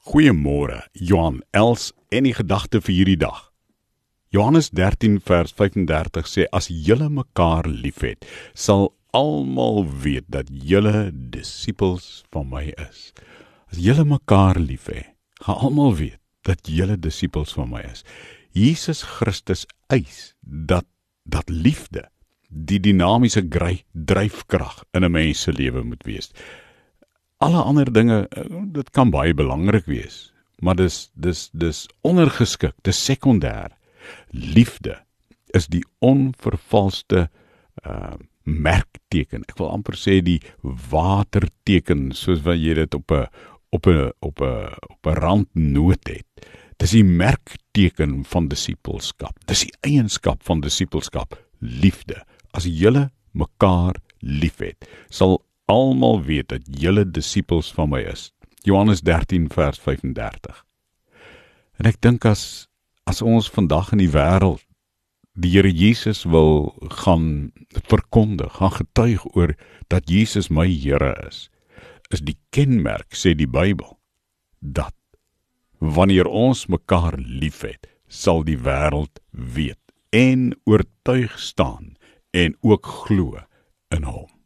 Goeiemôre, Johan Els en die gedagte vir hierdie dag. Johannes 13 vers 35 sê as julle mekaar liefhet, sal almal weet dat julle disippels van my is. As julle mekaar liefhet, gaan almal weet dat julle disippels van my is. Jesus Christus eis dat dat liefde die dinamiese dryfkrag in 'n mens se lewe moet wees alle ander dinge eh, dit kan baie belangrik wees maar dis dis dis ondergeskik dis sekondêr. Liefde is die onvervalste uh merkteken. Ek wil amper sê die waterteken soos wat jy dit op 'n op 'n op 'n op 'n randnoot het. Dis die merkteken van disippelskap. Dis die eienskap van disippelskap liefde. As jy mekaar liefhet sal almal weet dat julle disippels van my is. Johannes 13 vers 35. En ek dink as as ons vandag in die wêreld die Here Jesus wil gaan verkondig, gaan getuig oor dat Jesus my Here is, is die kenmerk sê die Bybel dat wanneer ons mekaar liefhet, sal die wêreld weet en oortuig staan en ook glo in hom.